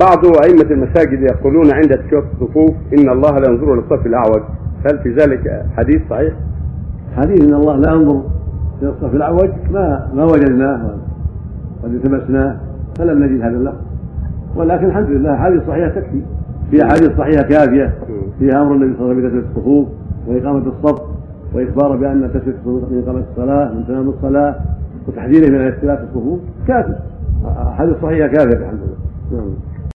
بعض أئمة المساجد يقولون عند تشوف الصفوف إن الله لا ينظر للصف الأعوج. هل في ذلك حديث صحيح؟ حديث إن الله لا ينظر إلى الصف الأعوج ما ما وجدناه قد التمسناه فلم نجد هذا اللفظ. ولكن الحمد لله احاديث صحيحه تكفي. في أحاديث صحيحة كافية. فيها أمر النبي صلى الله عليه وسلم الصفوف وإقامة الصف وإخبار بأن تسويه الصفوف من إقامة الصلاة من تمام الصلاة وتحذيره من اختلاف الصفوف. كافي. احاديث صحيحه كافيه الحمد لله. Yeah.